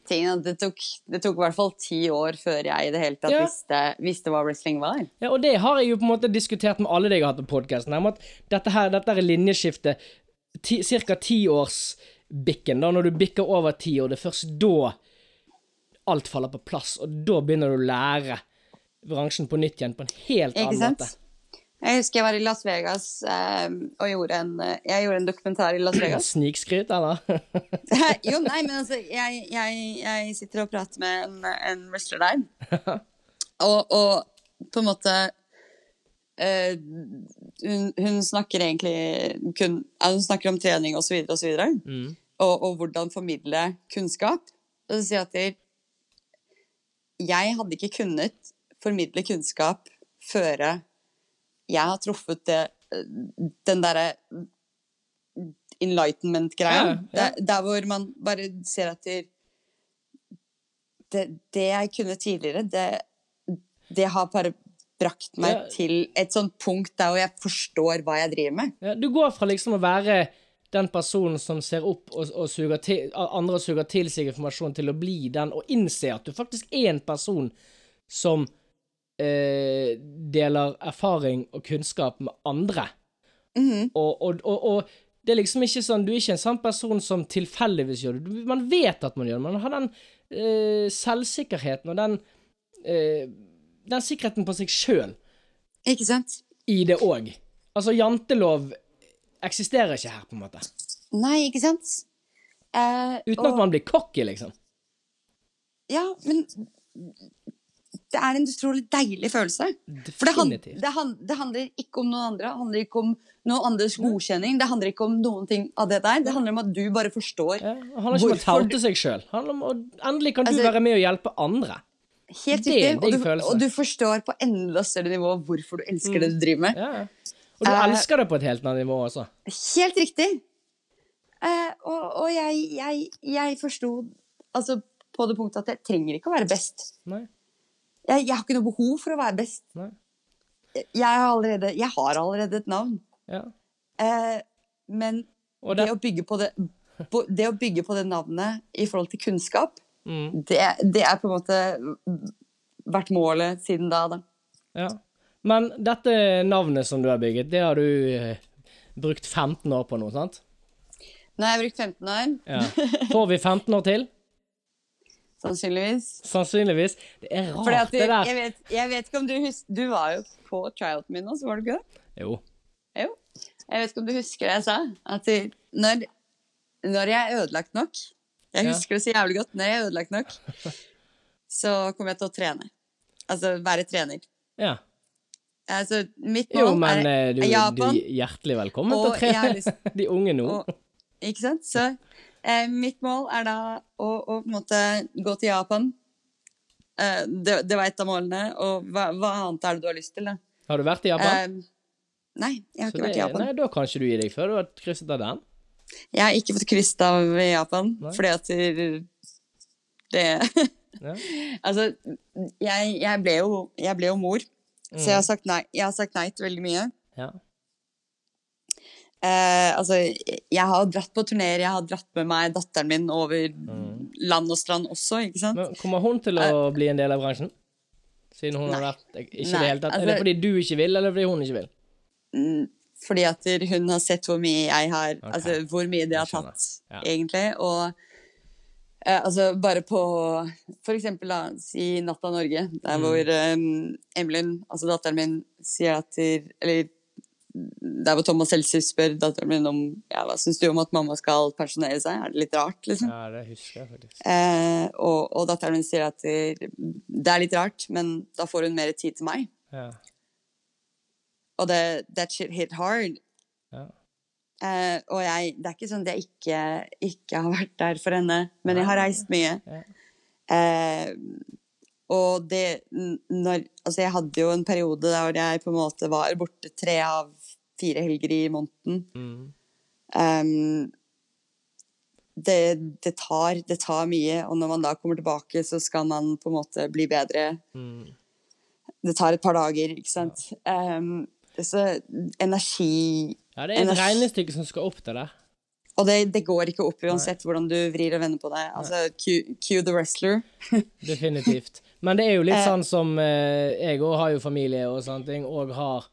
S3: Tingen, at det, tok, det tok i hvert fall ti år før jeg i det hele tatt
S4: Ja.
S3: visste, visste hva wrestling var.
S4: Ja, og det har jeg jo på en måte diskutert med alle de jeg har hatt på podkasten, at dette her, dette er linjeskiftet, Ca. tiårsbikken, da, når du bikker over ti år, det er først da alt faller på plass, og da begynner du å lære bransjen på nytt igjen på en helt annen måte.
S3: Jeg husker jeg var i Las Vegas eh, og gjorde en, eh, jeg gjorde en dokumentar i Las Vegas.
S4: Snikskryt, eller?
S3: jo, nei, men altså, jeg, jeg, jeg sitter og prater med en, en wrestler der. Og, og på en måte eh, hun, hun snakker egentlig kun Hun snakker om trening og så videre og så.
S4: Mm.
S3: Og, og hvordan formidle kunnskap. Og så sier jeg at jeg, hadde ikke kunnet formidle kunnskap før jeg har truffet det, den derre enlightenment-greia.
S4: Ja, ja.
S3: Der, der hvor man bare ser at det, det, jeg kunne tidligere, det, det har bare brakt meg
S4: Ja.
S3: til et sånt punkt der hvor jeg forstår hva jeg driver med.
S4: Ja, du går fra liksom å være den personen som ser opp og, og suger til, andre suger til seg informasjon til å bli den, og innse at du faktisk er en person som eh, deler erfaring og kunnskap med andre. og, og, og, og det er liksom ikke sånn Du er ikke en sånn person som tilfeldigvis gjør det. Man vet at man gjør det. Man har den eh, selvsikkerheten og den eh, Den sikkerheten på seg sjøl
S3: Ikke sant?
S4: i det òg. Altså, jantelov eksisterer ikke her, på en måte.
S3: Nei, ikke sant? Uh,
S4: Uten at man blir cocky, liksom.
S3: Ja, men det er en utrolig deilig følelse. For det,
S4: hand,
S3: det, hand, det handler ikke om noen andre. Det handler ikke om noen andres godkjenning. Det handler ikke om noen ting av det der. Det handler om at du bare forstår
S4: Ja, det handler ikke om å taute seg sjøl. Endelig kan du
S3: Altså-
S4: være med og hjelpe andre.
S3: Helt riktig. Og og du forstår på enda større nivå hvorfor du elsker det du driver med.
S4: Ja. Og du
S3: uh,
S4: elsker det på et helt annet nivå også.
S3: Helt riktig. Uh, og og jeg, jeg, jeg forsto altså, på det punktet at jeg trenger ikke å være best.
S4: Nei.
S3: Jeg, jeg har ikke noe behov for å være best.
S4: Nei.
S3: Jeg har allerede, jeg har allerede et navn.
S4: Ja.
S3: Eh, men det
S4: det
S3: å, bygge på det, på, det å bygge på det navnet i forhold til kunnskap,
S4: mm,
S3: det, det er på en måte vært målet siden da. da.
S4: Ja. Men dette navnet som du har bygget, det har du eh, brukt 15 år på nå, sant?
S3: Nå har jeg brukt 15 år,
S4: Ja. Får vi 15 år til?
S3: Sannsynligvis.
S4: Sannsynligvis. Det er rart,
S3: du,
S4: det der.
S3: jeg, vet, jeg vet ikke om du husker Du var jo på tryouten min nå, så var du ikke det?
S4: Jo.
S3: Jo. Jeg vet ikke om du husker det jeg sa? At når, når jeg er ødelagt nok Jeg husker det så jævlig godt. Når jeg er ødelagt nok, så kommer jeg til å trene. Altså være trener.
S4: Ja.
S3: Altså, mitt mål
S4: Jo, men
S3: er,
S4: eh, du,
S3: er
S4: du er hjertelig velkommen til å trene
S3: lyst-
S4: de unge nå.
S3: Og, ikke sant? Så eh, mitt mål er da å, å gå til Japan. Eh, det, det var et av målene. Og hva, hva annet er det du har lyst til, da?
S4: Har du vært i Japan?
S3: Eh, nei, jeg har
S4: Så
S3: ikke vært
S4: det-
S3: i Japan.
S4: Nei, da kan ikke du gi deg før du har krysset av den.
S3: Jeg har ikke fått krysset av i Japan,
S4: Nei.
S3: fordi at det
S4: Ja.
S3: Altså, jeg, jeg, ble jo, jeg ble jo mor, så jeg har,
S4: Mm.
S3: sagt nei, jeg har sagt nei til veldig mye.
S4: Ja.
S3: Eh, altså, jeg har dratt på turneer, jeg har dratt med meg datteren min over land og strand også, ikke sant?
S4: Men kommer hun til å bli en del av bransjen? Siden hun har
S3: Nei.
S4: vært ikke i
S3: Nei,
S4: det hele tatt. er
S3: altså-
S4: det fordi du ikke vil, eller fordi hun ikke vil?
S3: Mm, Fordi at hun har sett hvor mye jeg har
S4: okay.
S3: Altså hvor mye det har tatt,
S4: Ja.
S3: egentlig. Og eh, altså bare på For eksempel, da, si Natta Norge,
S4: Mm.
S3: der hvor um, Emilyn, altså datteren min, sier at Eller der hvor Thomas Seltzer spør datteren min om ja, hva syns du om at mamma skal pensjonere seg, er det litt rart, liksom?
S4: Ja, det husker jeg faktisk.
S3: Eh, og, og datteren min sier at det, det er litt rart, men da får hun mer tid til meg.
S4: Ja.
S3: Og det, that shit hit hard.
S4: Ja.
S3: Eh, og jeg, det er ikke sånn at jeg ikke, ikke har vært der for henne, men jeg har reist mye.
S4: Ja.
S3: Eh, og det når, Altså, jeg hadde jo en periode der jeg på en måte var borte tre av fire helger i måneden.
S4: Mm.
S3: Um, det, det, tar, det tar mye, og når man da kommer tilbake, så skal man på en måte bli bedre.
S4: Mm.
S3: Det tar et par dager, ikke sant. Ehm, så energi
S4: ja, det er et regnestykke som skal opp til det.
S3: Og det, det går ikke opp uansett hvordan du vrir og vender på det. Altså, cue, cue the wrestler.
S4: Definitivt. Men det er jo litt
S3: Eh.
S4: sånn som eh, Jeg òg har jo familie og sånne ting, og har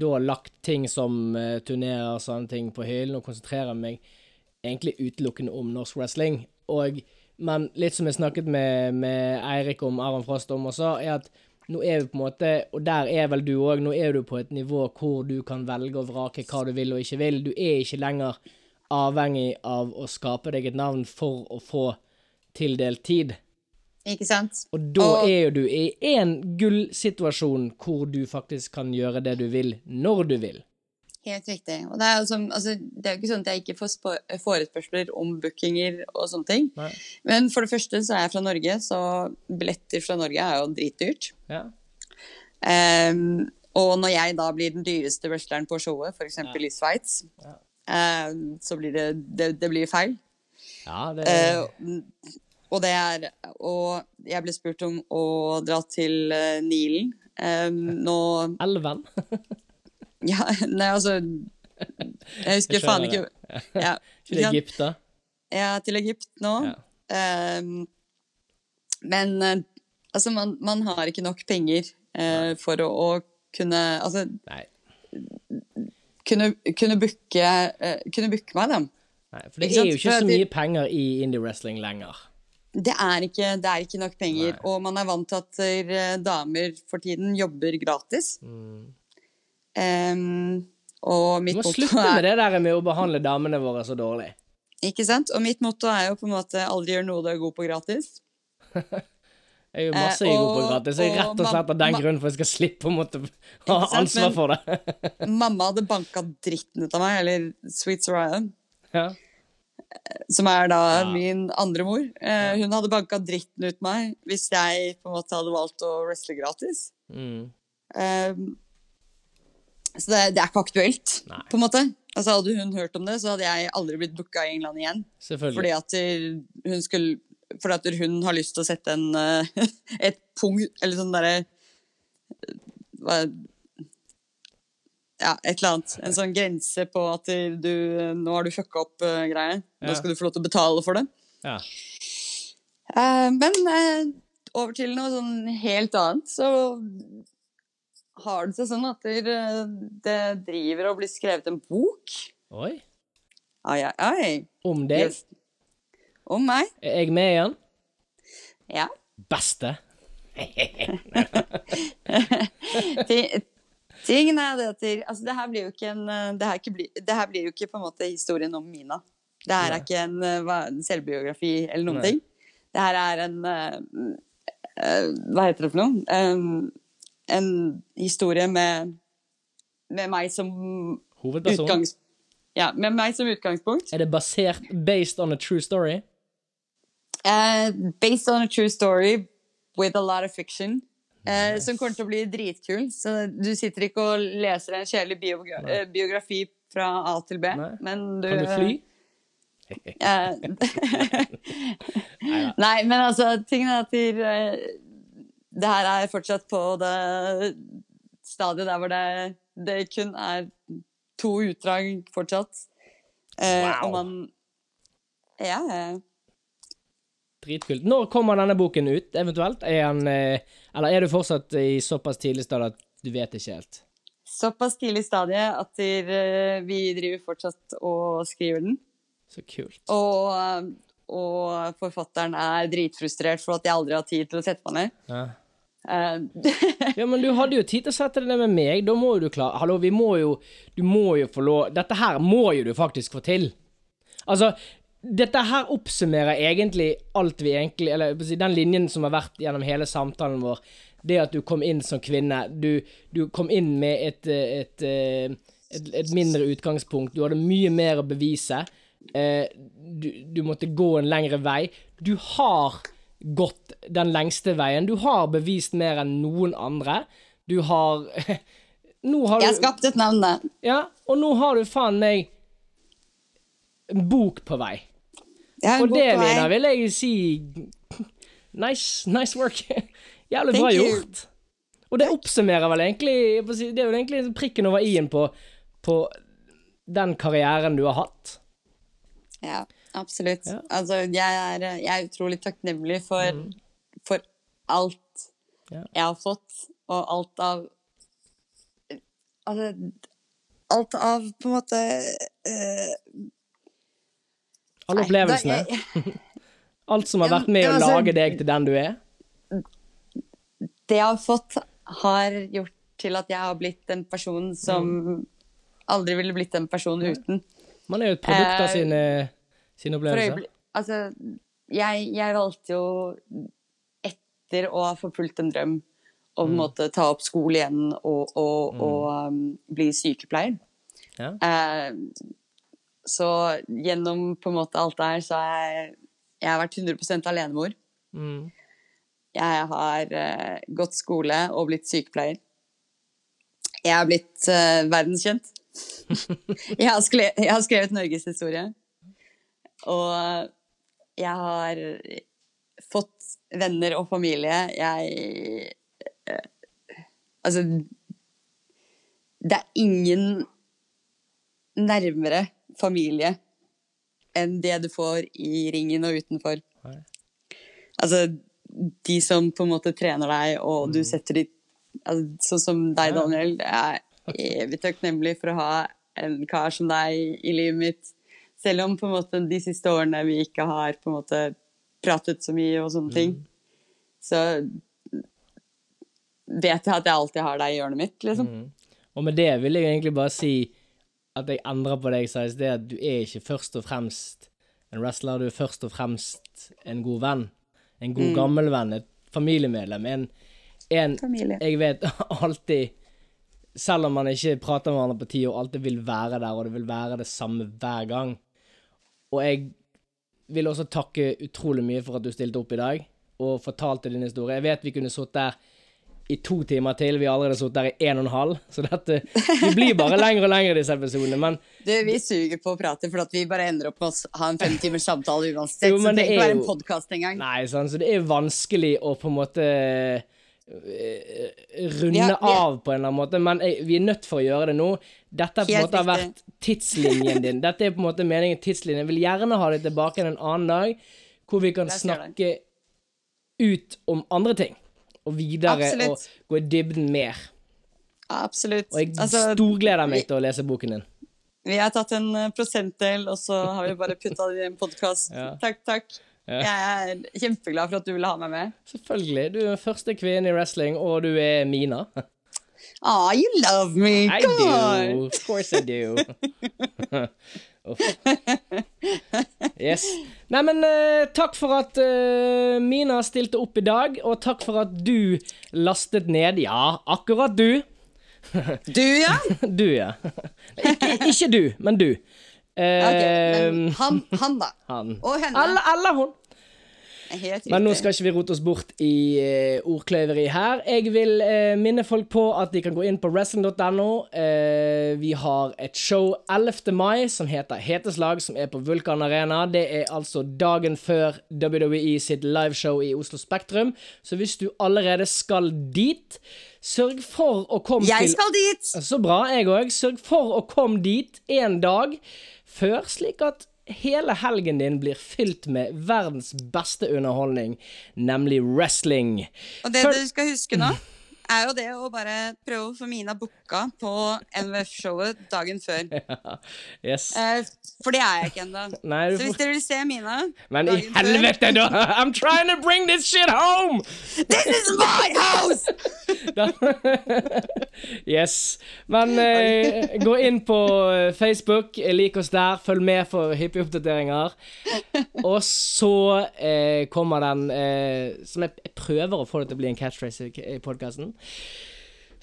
S4: da lagt ting som uh, turnerer og sånne ting på hyllen, og konsentrerer meg egentlig utelukkende om norsk wrestling. Og, men litt som jeg snakket med, med Eirik om Aron Frost om også, er at nå er vi på en måte, og der er vel du òg, nå er du på et nivå hvor du kan velge og vrake hva du vil og ikke vil. Du er ikke lenger avhengig av å skape deg et navn for å få tildelt tid.
S3: Ikke sant?
S4: Og da
S3: Og-
S4: er jo du i en gullsituasjon hvor du faktisk kan gjøre det du vil, når du vil.
S3: Helt riktig. Og det er jo som, altså, det er jo ikke sånn at jeg ikke får forespørsler om bookinger og sånne ting.
S4: Nei.
S3: Men for det første så er jeg fra Norge, så billetter fra Norge er jo dritdyrt.
S4: Ja.
S3: Um, og når jeg da blir den dyreste wrestleren på showet, f.eks. i Sveits,
S4: Ja.
S3: ehm, så blir det, det, det blir feil.
S4: ja, det
S3: Eh, og det er Og jeg ble spurt om å dra til uh, Nilen. Um, nå
S4: Elven.
S3: Ja, nei, altså Jeg husker
S4: Jeg
S3: faen ikke ja,
S4: Til? Egypt, da?
S3: Ja, til Egypt nå.
S4: Ja.
S3: Um, men eh, altså, man, man har ikke nok penger uh, for å, å kunne Altså,
S4: Nei.
S3: kunne, kunne booke uh, kunne booke meg, da.
S4: Nei, for det er jo ikke så mye penger i indie-wrestling lenger.
S3: Det er ikke, det er ikke nok penger,
S4: Nei.
S3: og man er vant til at eh, damer for tiden jobber gratis. Ehm, og
S4: Du må slutte
S3: er
S4: med det der med å behandle damene våre så dårlig.
S3: Ikke sant? Og mitt motto er jo på en måte aldri gjør noe du er god på gratis.
S4: Jeg er jo masse
S3: Eh,
S4: er god på
S3: og-
S4: gratis. Jeg er rett og slett av den grunn for jeg skal slippe å måtte ha ansvar for det.
S3: Mamma hadde banka dritten ut av meg, eller Sweet Soraya,
S4: ja.
S3: Som er da
S4: Ja.
S3: min andre mor. Eh, hun hadde banka dritten ut meg hvis jeg på en måte hadde valgt å wrestle gratis.
S4: Mm.
S3: Eh, så det, det er ikke aktuelt,
S4: Nei.
S3: på en måte. Altså Hadde hun hørt om det, så hadde jeg aldri blitt booka i England igjen. Fordi at hun skulle Fordi at hun har lyst til å sette en eh, et punkt Eller sånn derre hva Ja, et eller annet. En sånn grense på at du Nå har du fucka opp uh, greie. Nå
S4: Ja.
S3: skal du få lov til å betale for det.
S4: Ja.
S3: Uh, men uh, over til noe sånn helt annet, så har det seg sånn at det, det driver og blir skrevet en bok.
S4: Oi.
S3: Ai, ai, ai.
S4: Om deg.
S3: Yes. Om meg.
S4: Er jeg med igjen?
S3: Ja.
S4: Beste.
S3: Ti- Tingen er det at altså det her blir jo ikke en eh, det her, ikke bli, det her blir jo ikke på en måte historien om Mina. Det her
S4: Nei.
S3: er ikke en, eh, hva, en selvbiografi eller noen
S4: Nei.
S3: ting. Det her er en uh, uh, Hva heter det for noe? Um, en historie med, med meg som
S4: Hovedperson.
S3: Ja, med meg som utgangspunkt.
S4: Er det basert based on a true story?
S3: Uh, based on a true story with a lot of fiction. Eh, Som kommer til å bli dritkul. Så du sitter ikke og leser en kjedelig biogra eh, biografi fra A til B,
S4: Nei.
S3: men du
S4: Kan du fly?
S3: Nei, men altså, tingen er at de, eh, det her er fortsatt på det stadiet der hvor det, det kun er to utdrag fortsatt. Eh,
S4: Wow.
S3: Og man Ja, ja.
S4: Dritkult. Når kommer denne boken ut, eventuelt? Er han, eh, eller er du fortsatt i såpass tidlig stadie at du vet ikke helt?
S3: såpass tidlig stadie at eh, vi driver fortsatt og skriver den.
S4: Så kult.
S3: Og, og forfatteren er dritfrustrert for at jeg aldri har tid til å sette meg ned.
S4: Ja.
S3: Eh,
S4: Ja, men du hadde jo tid til å sette deg ned med meg. Da må jo du klare Hallo, vi må jo Du må jo få lov Dette her må jo du faktisk få til. Altså, dette her oppsummerer egentlig alt vi egentlig Eller jeg den linjen som har vært gjennom hele samtalen vår. Det at du kom inn som kvinne. Du, du kom inn med et, et, eh, et, et mindre utgangspunkt. Du hadde mye mer å bevise. Eh, du, du måtte gå en lengre vei. Du har gått den lengste veien. Du har bevist mer enn noen andre. Du har Nå har
S3: jeg har skapt et navn, da.
S4: Ja, og nå har du faen meg en bok på vei. Og det, Nina, vil jeg si Nice, nice work. Jævlig bra gjort. Og det oppsummerer vel egentlig Det er vel egentlig prikken over i-en på, på den karrieren du har hatt.
S3: Ja, absolutt.
S4: Ja.
S3: Altså, jeg er, jeg er utrolig takknemlig for, for alt
S4: Ja.
S3: jeg har fått, og alt av Altså Alt av på en måte eh,
S4: Alle opplevelsene.
S3: Nei, jeg-
S4: Alt som har vært med å
S3: altså-
S4: lage deg til den du er.
S3: Det jeg har fått, har gjort til at jeg har blitt en person som
S4: Mm.
S3: aldri ville blitt en person uten.
S4: Man er jo et produkt av
S3: Eh,
S4: sine, sine opplevelser.
S3: Altså, jeg, jeg valgte jo etter å ha forfulgt en drøm å mm. måte ta opp skole igjen og, og, og um, bli sykepleier.
S4: Ja.
S3: Eh, så gjennom på en måte alt det her, så har jeg, jeg har vært 100% alenemor.
S4: Mm.
S3: Jeg har uh, gått skole og blitt sykepleier. Jeg har blitt uh, verdenskjent. jeg, har skrevet, jeg har skrevet norgeshistorie. Og jeg har fått venner og familie. Jeg uh, Altså Det er ingen nærmere familie enn det du får i ringen og utenfor.
S4: Nei.
S3: Altså, de som på en måte trener deg, og du setter ditt altså, Sånn som deg,
S4: Mm.
S3: Daniel. Jeg er evig takknemlig for å ha en kar som deg i livet mitt. Selv om på en måte de siste årene vi ikke har på en måte pratet så mye og sånne ting,
S4: Mm.
S3: så vet jeg at jeg alltid har deg i hjørnet mitt, liksom.
S4: Mm. Og med det vil jeg egentlig bare si at jeg endrer på det jeg sa i sted, at du er ikke først og fremst en wrestler, du er først og fremst en god venn. En god gammel venn, et familiemedlem. En, en
S3: Familie.
S4: jeg vet alltid Selv om man ikke prater med hverandre på ti år, alltid vil være der, og det vil være det samme hver gang. Og jeg vil også takke utrolig mye for at du stilte opp i dag og fortalte din historie. Jeg vet vi kunne sittet der i to timer til. Vi har allerede sittet der i en og en halv, så dette Vi blir bare lengre og lengre, disse episodene. Men
S3: Du, vi suger på å prate, for at vi bare ender opp med å ha en fem timers samtale uansett.
S4: Jo,
S3: så det trenger ikke
S4: er
S3: være en podkast engang.
S4: nei, sånn, så det er vanskelig å på en måte eh, runde
S3: ja, ja.
S4: av på en eller annen måte, men eh, vi er nødt for å gjøre det nå. Dette på en måte har vært tidslinjen din. Dette er på en måte meningen tidslinjen. Jeg vil gjerne ha det tilbake en annen dag, hvor vi kan snakke ut om andre ting. Og videre
S3: Absolutt.
S4: og gå i dybden mer.
S3: Absolutt.
S4: Og jeg
S3: Altså,
S4: storgleder meg til å lese boken din.
S3: Vi har tatt en eh, prosentdel, og så har vi bare putta det i en podkast.
S4: Ja.
S3: Takk, takk.
S4: Ja.
S3: Jeg er kjempeglad for at du ville ha meg med.
S4: Selvfølgelig. Du er den første kvinnen i wrestling, og du er Mina.
S3: Ah, you love me! Come I
S4: do.
S3: on!
S4: Of course I do. Yes. Nei, men uh, takk for at uh, Mina stilte opp i dag, og takk for at du lastet ned. Ja, akkurat du.
S3: Du, ja?
S4: Du, ja. Ikke, ikke du, men du. Uh,
S3: okay, men han, han da.
S4: han.
S3: Og henne.
S4: Eller, eller hun.
S3: Helt
S4: Men nå skal ikke vi rote oss bort i uh, ordkløyveri her. Jeg vil uh, minne folk på at de kan gå inn på wrestling.no. Uh, vi har et show 11. mai som heter Heteslag, som er på Vulkan Arena. Det er altså dagen før WWE sitt liveshow i Oslo Spektrum. Så hvis du allerede skal dit, sørg for å komme
S3: Jeg
S4: til
S3: skal dit!
S4: så bra, jeg òg. Sørg for å komme dit en dag før, slik at hele helgen din blir fylt med verdens beste underholdning, nemlig wrestling.
S3: Og det
S4: Før-
S3: du skal huske nå, er jo det å bare prøve å få Mina booka på NVF-showet dagen før.
S4: yes.
S3: Eh, for det er jeg ikke ennå. Så hvis dere vil se Mina
S4: Men i helvete, da! I'm trying to bring this shit home!
S3: This is my house!
S4: Yes. Men eh, gå inn på eh, Facebook, lik oss der, følg med for hyppige oppdateringer. Og så eh, kommer den eh, Som jeg, jeg prøver å få det til å bli en catchphrase i, i podkasten.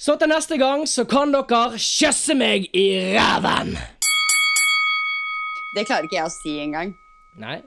S4: Så til neste gang så kan dere kjøsse meg i ræven!
S3: Det klarer ikke jeg å si engang.
S4: Nei,